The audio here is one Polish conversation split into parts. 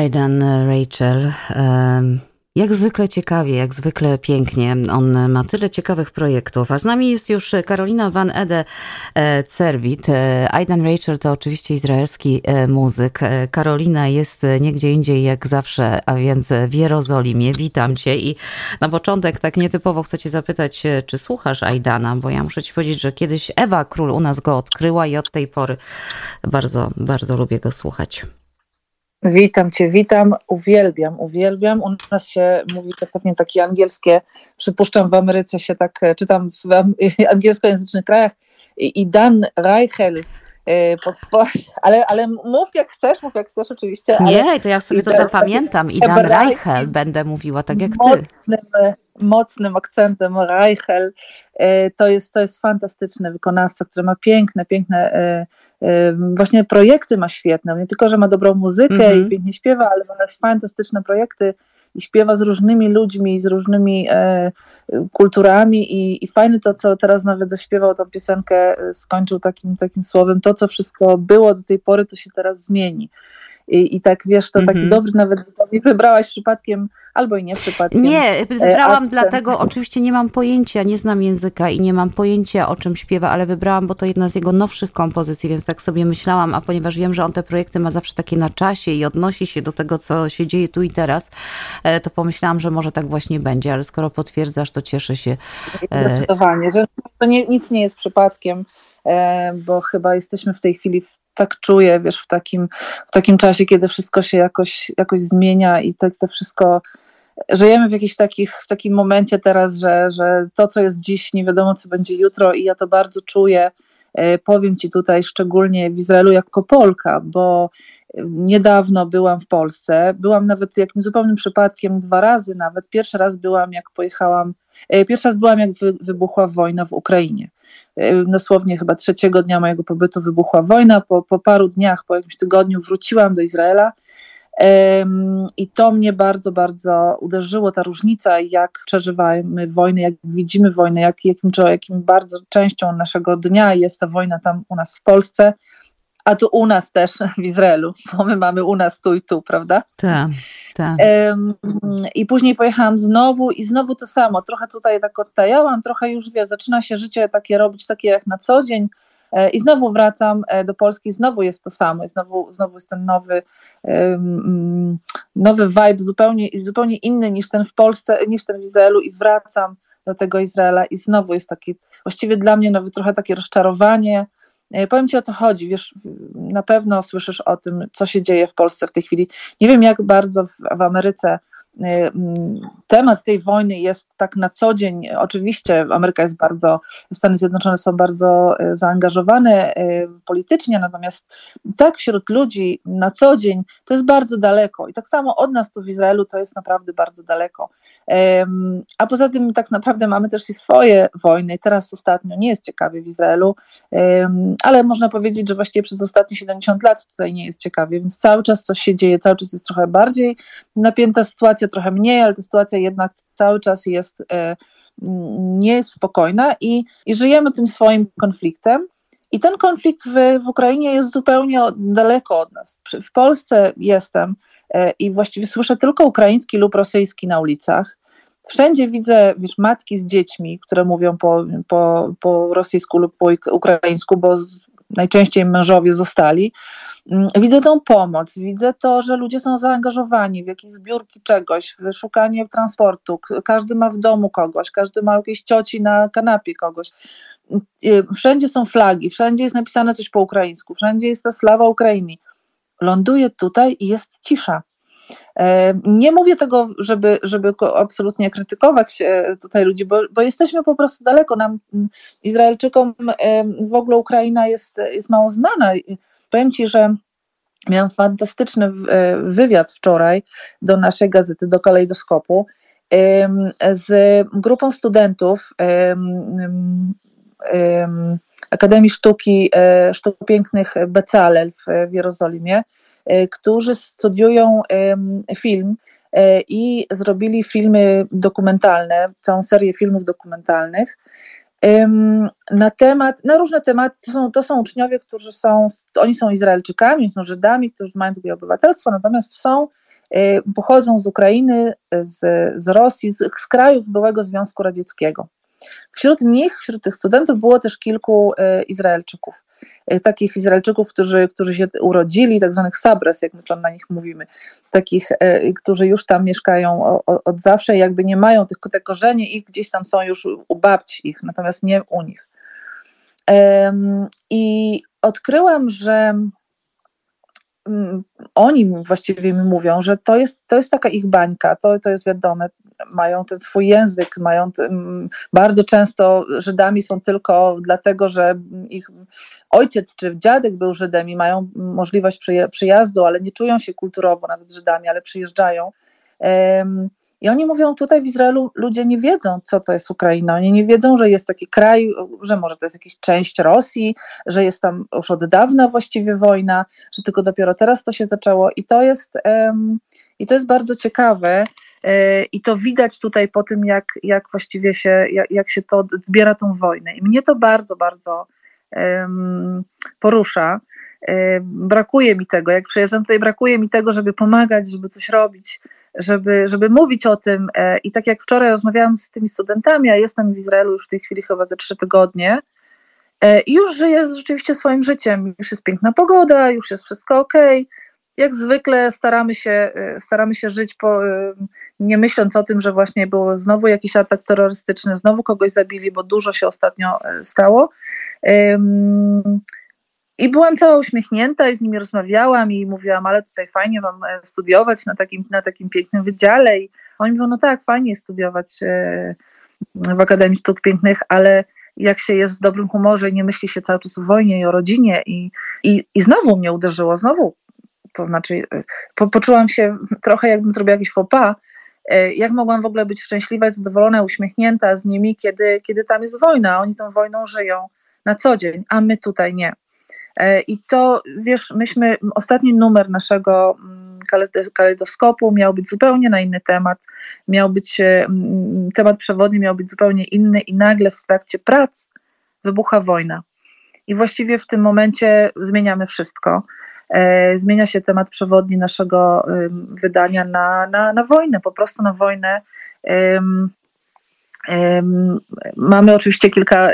Aidan Rachel. Jak zwykle ciekawie, jak zwykle pięknie. On ma tyle ciekawych projektów. A z nami jest już Karolina Van Ede e, Cerwit. E, Aidan Rachel to oczywiście izraelski e, muzyk. Karolina jest niegdzie indziej jak zawsze, a więc w Jerozolimie. Witam cię i na początek tak nietypowo chcę cię zapytać, czy słuchasz Aidana, bo ja muszę ci powiedzieć, że kiedyś Ewa Król u nas go odkryła i od tej pory bardzo, bardzo lubię go słuchać. Witam Cię, witam, uwielbiam, uwielbiam. U nas się mówi to pewnie takie angielskie, przypuszczam w Ameryce się tak, e, czytam w angielskojęzycznych krajach i Dan Reichel, e, ale, ale mów jak chcesz, mów jak chcesz oczywiście. Nie, to ja sobie to zapamiętam i Dan Reichel będę mówiła tak jak mocnym, ty. Mocnym akcentem Reichel. E, to jest, to jest fantastyczny wykonawca, który ma piękne, piękne właśnie projekty ma świetne, nie tylko, że ma dobrą muzykę mm -hmm. i pięknie śpiewa, ale ma fantastyczne projekty i śpiewa z różnymi ludźmi, z różnymi e, kulturami i, i fajne to, co teraz nawet zaśpiewał tą piosenkę, e, skończył takim, takim słowem, to co wszystko było do tej pory, to się teraz zmieni. I, i tak wiesz, to mm -hmm. taki dobry nawet wybrałaś przypadkiem, albo i nie przypadkiem. Nie, e, wybrałam dlatego, oczywiście nie mam pojęcia, nie znam języka i nie mam pojęcia o czym śpiewa, ale wybrałam, bo to jedna z jego nowszych kompozycji, więc tak sobie myślałam, a ponieważ wiem, że on te projekty ma zawsze takie na czasie i odnosi się do tego, co się dzieje tu i teraz, e, to pomyślałam, że może tak właśnie będzie, ale skoro potwierdzasz, to cieszę się. E, Zdecydowanie, że to nie, nic nie jest przypadkiem bo chyba jesteśmy w tej chwili w tak czuję, wiesz, w takim, w takim czasie, kiedy wszystko się jakoś, jakoś zmienia i to, to wszystko żyjemy w jakimś takich, w takim momencie teraz, że, że to, co jest dziś, nie wiadomo, co będzie jutro i ja to bardzo czuję. E, powiem Ci tutaj szczególnie w Izraelu jako Polka, bo niedawno byłam w Polsce. Byłam nawet jakimś zupełnym przypadkiem dwa razy nawet. Pierwszy raz byłam, jak pojechałam, e, pierwszy raz byłam, jak wybuchła wojna w Ukrainie. E, dosłownie chyba trzeciego dnia mojego pobytu wybuchła wojna. Po, po paru dniach, po jakimś tygodniu wróciłam do Izraela. I to mnie bardzo, bardzo uderzyło, ta różnica, jak przeżywamy wojnę, jak widzimy wojnę, jak, jakim, jakim bardzo częścią naszego dnia jest ta wojna tam u nas w Polsce, a tu u nas też w Izraelu, bo my mamy u nas tu i tu, prawda? Tak, tak. I później pojechałam znowu i znowu to samo, trochę tutaj tak odtajałam, trochę już wie, zaczyna się życie takie robić, takie jak na co dzień, e, i znowu wracam e, do Polski, znowu jest to samo, znowu, znowu jest ten nowy, nowy vibe, zupełnie, zupełnie inny niż ten w Polsce, niż ten w Izraelu. I wracam do tego Izraela i znowu jest taki, właściwie dla mnie nowy trochę takie rozczarowanie, powiem Ci o co chodzi. Wiesz, na pewno słyszysz o tym, co się dzieje w Polsce w tej chwili. Nie wiem, jak bardzo w, w Ameryce temat tej wojny jest tak na co dzień. Oczywiście Ameryka jest bardzo, Stany Zjednoczone są bardzo y, zaangażowane y, politycznie, natomiast tak wśród ludzi na co dzień to jest bardzo daleko. I tak samo od nas tu w Izraelu to jest naprawdę bardzo daleko. A poza tym tak naprawdę mamy też i swoje wojny. Teraz ostatnio nie jest ciekawie w Izraelu, ale można powiedzieć, że właściwie przez ostatnie 70 lat tutaj nie jest ciekawie, więc cały czas coś się dzieje, cały czas jest trochę bardziej napięta sytuacja, trochę mniej, ale ta sytuacja jednak cały czas jest e, niespokojna i, i żyjemy tym swoim konfliktem. I ten konflikt w, w Ukrainie jest zupełnie daleko od nas. W Polsce jestem e, i właściwie słyszę tylko ukraiński lub rosyjski na ulicach. Wszędzie widzę wiesz, matki z dziećmi, które mówią po, po, po rosyjsku lub po ukraińsku, bo najczęściej mężowie zostali. Mm, widzę tą pomoc, widzę to, że ludzie są zaangażowani w jakieś zbiórki czegoś, w szukanie transportu. Każdy ma w domu kogoś, każdy ma jakieś cioci na kanapie kogoś. Mm, wszędzie są flagi, wszędzie jest napisane coś po ukraińsku, wszędzie jest ta slawa Ukrainy. Ląduję tutaj i jest cisza. E, nie mówię tego, żeby, żeby absolutnie krytykować e, tutaj ludzi, bo, bo jesteśmy po prostu daleko. Nam, Izraelczykom, e, w ogóle Ukraina jest, jest mało znana. Powiem Ci, że miałam fantastyczny wywiad wczoraj do naszej gazety, do Kalejdoskopu, z grupą studentów Akademii Sztuki, Sztuk Pięknych Becalel w Jerozolimie, którzy studiują film e, i zrobili filmy dokumentalne, całą serię filmów dokumentalnych na temat, na różne tematy. To są, to są uczniowie, którzy są, oni są Izraelczykami, są Żydami, którzy mają tutaj obywatelstwo, natomiast są pochodzą z Ukrainy, z, z Rosji, z, z krajów byłego Związku Radzieckiego. Wśród nich, wśród tych studentów było też kilku Izraelczyków. Takich Izraelczyków, którzy, którzy się urodzili, tak zwanych sabres, jak my to na nich mówimy, takich, którzy już tam mieszkają od zawsze, jakby nie mają tych, te korzenie ich gdzieś tam są już u babci ich, natomiast nie u nich. I odkryłam, że mm, oni właściwie mi mówią, że to jest, to jest taka ich bańka, to, to jest wiadome, mają ten swój język, mają ten, bardzo często Żydami są tylko dlatego, że ich ojciec czy dziadek był Żydem i mają możliwość przyjazdu, ale nie czują się kulturowo nawet Żydami, ale przyjeżdżają. I oni mówią, tutaj w Izraelu ludzie nie wiedzą, co to jest Ukraina. Oni nie wiedzą, że jest taki kraj, że może to jest jakaś część Rosji, że jest tam już od dawna właściwie wojna, że tylko dopiero teraz to się zaczęło. I to jest, i to jest bardzo ciekawe. E, I to widać tutaj po tym, jak, jak właściwie się, jak, jak się to odbiera tą wojnę. I mnie to bardzo, bardzo porusza. E, brakuje mi tego. Jak przyjeżdżam tutaj, brakuje mi tego, żeby pomagać, żeby coś robić żeby, żeby mówić o tym. E, I tak jak wczoraj rozmawiałam z tymi studentami, a jestem w Izraelu już w tej chwili chyba za trzy tygodnie, e, i już żyję rzeczywiście swoim życiem. Już jest piękna pogoda, już jest wszystko ok. Jak zwykle staramy się, e, staramy się żyć, po, nie myśląc o tym, że właśnie było znowu jakiś atak terrorystyczny, znowu kogoś zabili, bo dużo się ostatnio stało. I byłam cała uśmiechnięta i z nimi rozmawiałam i mówiłam, ale tutaj fajnie mam e, studiować na takim, na takim pięknym wydziale. I oni mówią, no tak, fajnie studiować e, w Akademii Sztuk Pięknych, ale jak się jest w dobrym humorze i nie myśli się cały czas o wojnie i o rodzinie i, i, i znowu mnie uderzyło, znowu, to znaczy e, po, poczułam się trochę jakbym zrobiła jakiś faux pas, jak mogłam w ogóle być szczęśliwa, zadowolona, uśmiechnięta z nimi, kiedy, kiedy tam jest wojna, oni tą wojną żyją na co dzień, a my tutaj nie. E, I to, wiesz, myśmy, ostatni numer naszego mm, kalejdoskopu miał być zupełnie na inny temat, miał być, mm, temat przewodni miał być zupełnie inny i nagle w trakcie prac wybucha wojna. I właściwie w tym momencie zmieniamy wszystko. E, zmienia się temat przewodni naszego wydania na, na, na wojnę, po prostu na wojnę. Mamy oczywiście kilka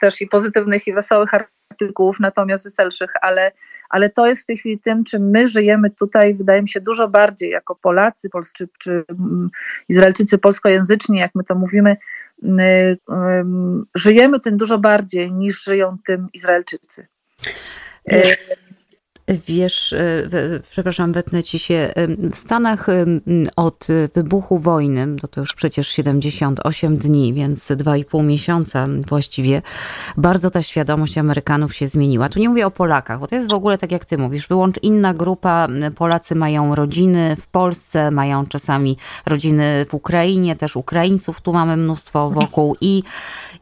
też i pozytywnych i wesołych artykułów, natomiast weselszych, ale, ale to jest w tej chwili tym, czym my żyjemy tutaj, wydaje mi się, dużo bardziej jako Polacy, Polscy, czy mm, Izraelczycy polskojęzyczni, jak my to mówimy, mm, y, żyjemy tym dużo bardziej niż żyją tym Izraelczycy. Wiesz, e, przepraszam, wetnę ci się. W Stanach od wybuchu wojny, no to już przecież 78 dni, więc 2,5 miesiąca właściwie, bardzo ta świadomość Amerykanów się zmieniła. Tu nie mówię o Polakach, bo to jest w ogóle tak jak ty mówisz, wyłącz inna grupa. Polacy mają rodziny w Polsce, mają czasami rodziny w Ukrainie, też Ukraińców tu mamy mnóstwo wokół i,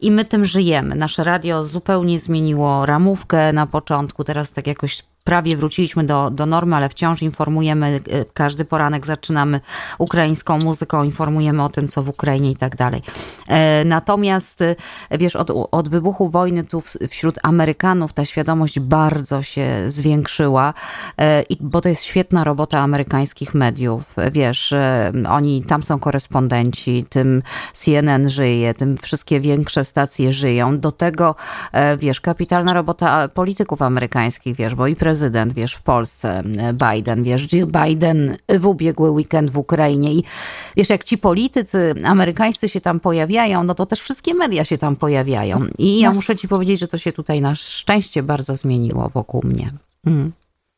i my tym żyjemy. Nasze radio zupełnie zmieniło ramówkę na początku, teraz tak jakoś prawie wróciliśmy do, do normy, ale wciąż informujemy, e, każdy poranek zaczynamy ukraińską muzyką, informujemy o tym, co w Ukrainie i tak dalej. E, natomiast, e, wiesz, od, od wybuchu wojny tu wśród Amerykanów ta świadomość bardzo się zwiększyła, bo to jest świetna robota amerykańskich mediów. Wiesz, oni, tam są korespondenci, tym CNN żyje, tym wszystkie większe stacje żyją. Do tego, wiesz, kapitalna robota polityków amerykańskich, wiesz, bo i prezydent prezydent, wiesz, w Polsce, Biden, wiesz, Jill Biden w ubiegły weekend w Ukrainie i wiesz, jak ci politycy amerykańscy się tam pojawiają, no to też wszystkie media się tam pojawiają. I ja no. muszę ci powiedzieć, że to się tutaj na szczęście bardzo zmieniło wokół mnie. Mm.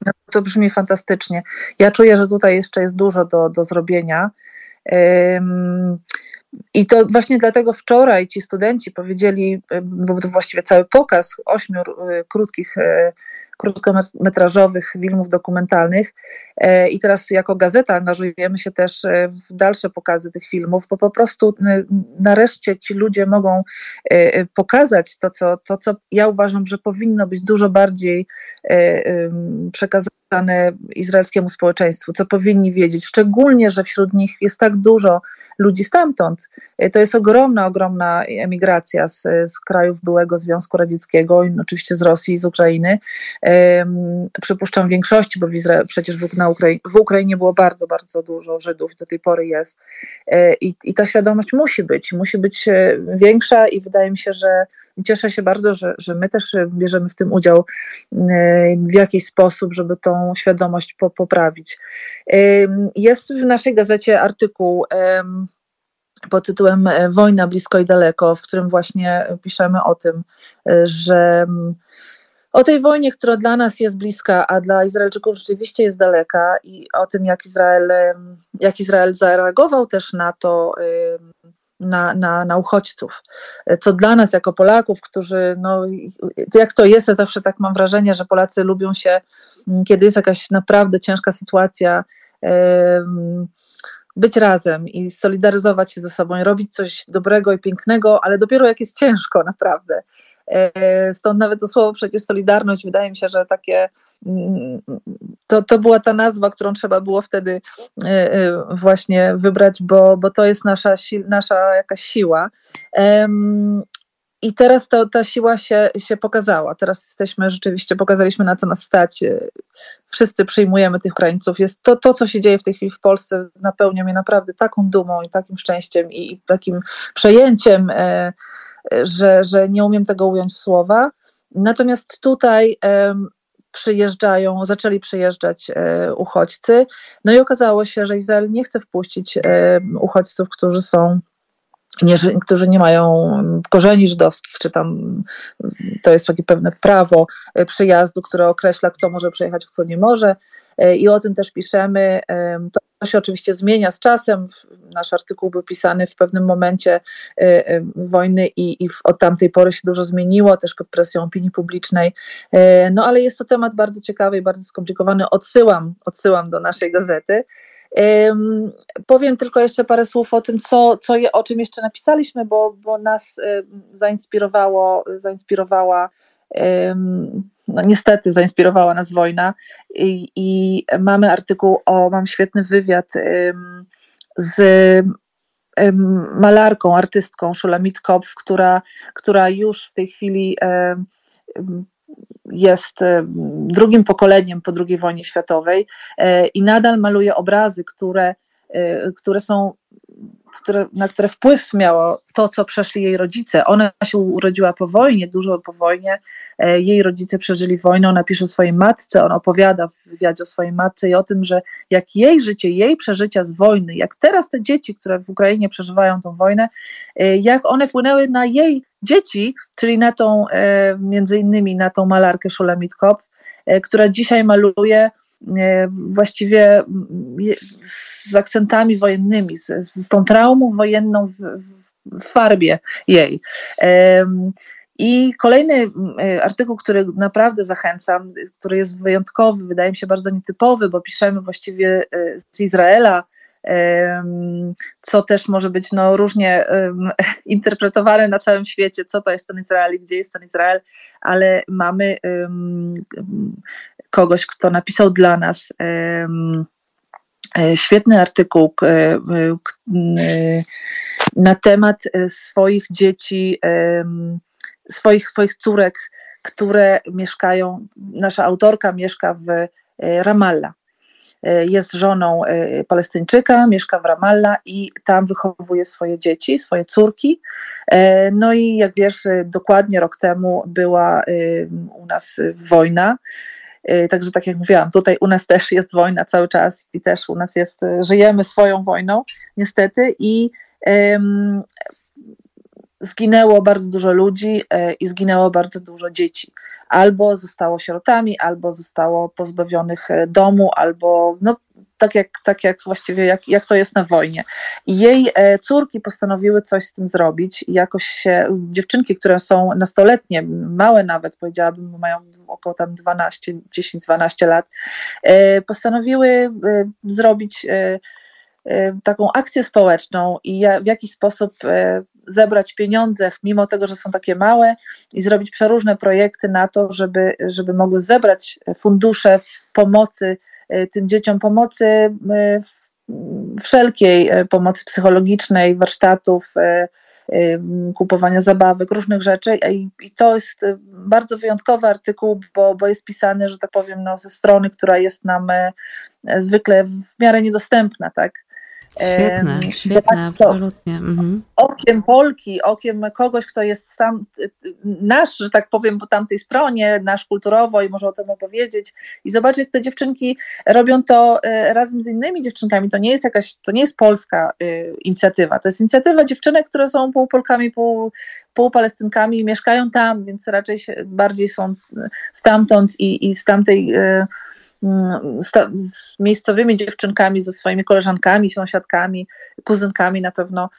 No, to brzmi fantastycznie. Ja czuję, że tutaj jeszcze jest dużo do, do zrobienia. Um, i to właśnie dlatego wczoraj ci studenci powiedzieli, bo to właściwie cały pokaz ośmiu krótkich krótkometrażowych filmów dokumentalnych e, i teraz jako gazeta angażujemy się też e, w dalsze pokazy tych filmów, bo po prostu e, nareszcie ci ludzie mogą pokazać to, co, to, co ja uważam, że powinno być dużo bardziej przekazane izraelskiemu społeczeństwu, co powinni wiedzieć, szczególnie, że wśród nich jest tak dużo ludzi stamtąd. To jest ogromna, ogromna emigracja z, z krajów byłego Związku Radzieckiego, oczywiście z Rosji, z Ukrainy. Przypuszczam większości, bo w przecież w, na Ukrai w Ukrainie było bardzo, bardzo dużo Żydów, do tej pory jest. I, I ta świadomość musi być, musi być większa i wydaje mi się, że cieszę się bardzo, że, że my też bierzemy w tym udział e, w jakiś sposób, żeby tą świadomość po, poprawić. E, jest w naszej gazecie artykuł pod tytułem e, Wojna blisko i daleko, w którym właśnie piszemy o tym, że o tej wojnie, która dla nas jest bliska, a dla Izraelczyków rzeczywiście jest daleka i o tym, jak Izrael, jak Izrael zareagował też na to, na, na, na uchodźców. Co dla nas, jako Polaków, którzy, no, jak to jest, ja zawsze tak mam wrażenie, że Polacy lubią się, kiedy jest jakaś naprawdę ciężka sytuacja, być razem i solidaryzować się ze sobą, robić coś dobrego i pięknego, ale dopiero jak jest ciężko, naprawdę. E, stąd nawet to słowo przecież Solidarność wydaje mi się, że takie to, to była ta nazwa, którą trzeba było wtedy e, e, właśnie wybrać, bo, bo to jest nasza, nasza jakaś siła. I teraz to, ta siła się, się pokazała. Teraz jesteśmy rzeczywiście, pokazaliśmy na co nas stać. Wszyscy przyjmujemy tych Ukraińców. Jest to, to, co się dzieje w tej chwili w Polsce, napełnia mnie naprawdę taką dumą i takim szczęściem i, i takim przejęciem, e, że, że nie umiem tego ująć w słowa. Natomiast tutaj przyjeżdżają, zaczęli przyjeżdżać e, uchodźcy. No i okazało się, że Izrael nie chce wpuścić e, uchodźców, którzy są nie, którzy nie mają korzeni żydowskich, czy tam to jest takie pewne prawo e, przyjazdu, które określa, kto może przyjechać, kto nie może. I o tym też piszemy. To się oczywiście zmienia z czasem. Nasz artykuł był pisany w pewnym momencie y, wojny i, i od tamtej pory się dużo zmieniło, też pod presją opinii publicznej. Y, no ale jest to temat bardzo ciekawy i bardzo skomplikowany. Odsyłam, odsyłam do naszej gazety. Powiem tylko jeszcze parę słów o tym, co, co je, o czym jeszcze napisaliśmy, bo, bo nas zainspirowało, zainspirowała um, no niestety zainspirowała nas wojna i, i mamy artykuł o, mam świetny wywiad um, z um, malarką, artystką Szulamit Kopf, która, która już w tej chwili um, jest drugim pokoleniem po II wojnie światowej e, i nadal maluje obrazy, które, e, które są które, na które wpływ miało to, co przeszli jej rodzice. Ona się urodziła po wojnie, dużo po wojnie. E, jej rodzice przeżyli wojnę, ona pisze o swojej matce, ona opowiada w wywiadzie o swojej matce i o tym, że jak jej życie, jej przeżycia z wojny, jak teraz te dzieci, które w Ukrainie przeżywają tą wojnę, e, jak one wpłynęły na jej dzieci, czyli na tą, e, między innymi na tą malarkę Szulamit Kop, która dzisiaj maluje właściwie z akcentami wojennymi, z, z tą traumą wojenną w, w farbie jej. I kolejny e, artykuł, który naprawdę zachęcam, który jest wyjątkowy, wydaje mi się bardzo nietypowy, bo piszemy właściwie e, z Izraela, co też może być no, różnie interpretowane na całym świecie, co to jest ten Izrael i gdzie jest ten Izrael, ale mamy kogoś, kto napisał dla nas e, świetny artykuł e, na temat swoich dzieci, swoich, swoich córek, które mieszkają, nasza autorka mieszka w e, Ramallah. Jest żoną Palestyńczyka, mieszka w Ramallah i tam wychowuje swoje dzieci, swoje córki. No i jak wiesz, dokładnie rok temu była u nas wojna także tak jak mówiłam, tutaj u nas też jest wojna cały czas i też u nas jest, żyjemy swoją wojną, niestety, i zginęło bardzo dużo ludzi y, i zginęło bardzo dużo dzieci. Albo zostało sierotami, albo zostało pozbawionych domu, albo no, tak jak, tak jak właściwie jak, jak to jest na wojnie. I jej e, córki postanowiły coś z tym zrobić i jakoś się, dziewczynki, które są nastoletnie, małe nawet, powiedziałabym, mają około tam 12, 10-12 lat, e, postanowiły e, zrobić taką akcję społeczną i w jakiś sposób zebrać pieniądze, mimo tego, że są takie małe, i zrobić przeróżne projekty na to, żeby, żeby mogły zebrać fundusze pomocy Y, tym dzieciom pomocy y, wszelkiej pomocy psychologicznej, warsztatów, kupowania zabawek, różnych rzeczy i to jest bardzo wyjątkowy artykuł, bo, bo jest pisany, że tak powiem, no, ze strony, która jest nam zwykle w miarę niedostępna, tak? Świetne, świetne, absolutnie. Mhm. Okiem Polki, okiem kogoś, kto jest sam nasz, że tak powiem, po tamtej stronie, nasz kulturowo i może o tym opowiedzieć i zobaczyć, jak te dziewczynki robią to e, razem z innymi dziewczynkami. To nie jest jakaś, to nie jest polska e, inicjatywa, to jest inicjatywa dziewczynek, które są pół Polkami, pół, pół Palestynkami i mieszkają tam, więc raczej bardziej są stamtąd i, i z tamtej e, z miejscowymi dziewczynkami, ze swoimi koleżankami, sąsiadkami, kuzynkami na pewno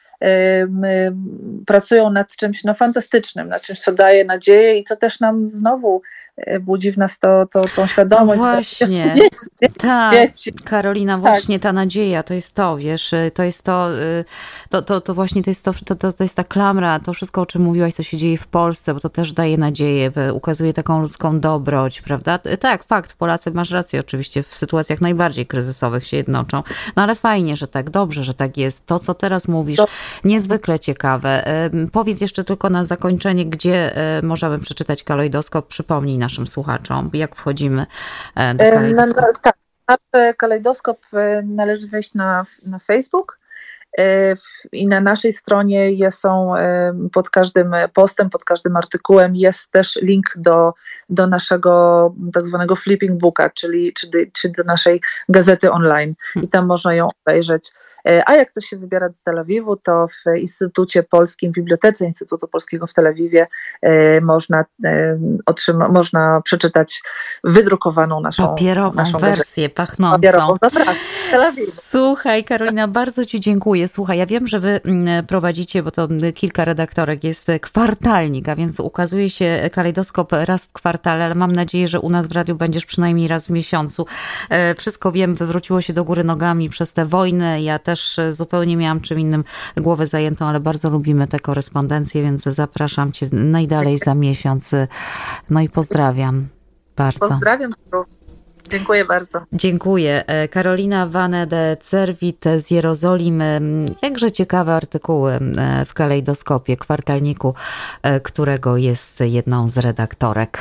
pracują nad czymś no, fantastycznym, nad czymś, co daje nadzieję i co też nam znowu E, budzi w nas to, to, tą świadomość. No właśnie. Dzieci, dzieci, tak, dzieci. Karolina, tak. właśnie tak. ta nadzieja, to jest to, wiesz, y, to jest to, y, to, to, to właśnie to jest to, to, to jest ta klamra, to wszystko, o czym mówiłaś, co się dzieje w Polsce, bo to też daje nadzieję, ukazuje taką ludzką dobroć, prawda? Tak, fakt, Polacy, masz rację, oczywiście w sytuacjach najbardziej kryzysowych się jednoczą, no ale fajnie, że tak, dobrze, że tak jest. To, co teraz mówisz, niezwykle ciekawe. Powiedz jeszcze tylko na zakończenie, gdzie y, możemy przeczytać kalejdoskop, przypomnij naszym słuchaczom, jak wchodzimy e, do kalejdoskopu? Na, tak, nasz kalejdoskop e, należy wejść na, na Facebook e, i na naszej stronie są pod każdym postem, pod każdym artykułem jest też link do, do naszego tak zwanego flipping booka, czyli, czyli, czyli do naszej gazety online i tam można ją obejrzeć. E, a jak ktoś się wybiera do Tel Awiwu, to w Instytucie Polskim, w Bibliotece Instytutu Polskiego w Tel Awiwie e, można, e, otrzyma, można przeczytać wydrukowaną naszą Papierową naszą wersję pachnącą. Papierową, zapraszam. Słuchaj Karolina, bardzo Ci dziękuję. Słuchaj, ja wiem, że Wy mm, prowadzicie, bo to kilka redaktorek jest kwartalnik, a więc ukazuje się kalejdoskop raz w kwartale, ale mam nadzieję, że u nas w radiu będziesz przynajmniej raz w miesiącu. Wszystko wiem, wywróciło się do góry nogami przez tę wojnę. Ja też też zupełnie miałam czym innym głowę zajętą, ale bardzo lubimy te korespondencje, więc zapraszam Cię najdalej za miesiąc. No i pozdrawiam bardzo. Pozdrawiam. Dziękuję bardzo. Dziękuję. E, Karolina Vane de Cervit z Jerozolimy. Jakże ciekawe artykuły e, w kalejdoskopie, kwartalniku, e, którego jest jedną z redaktorek.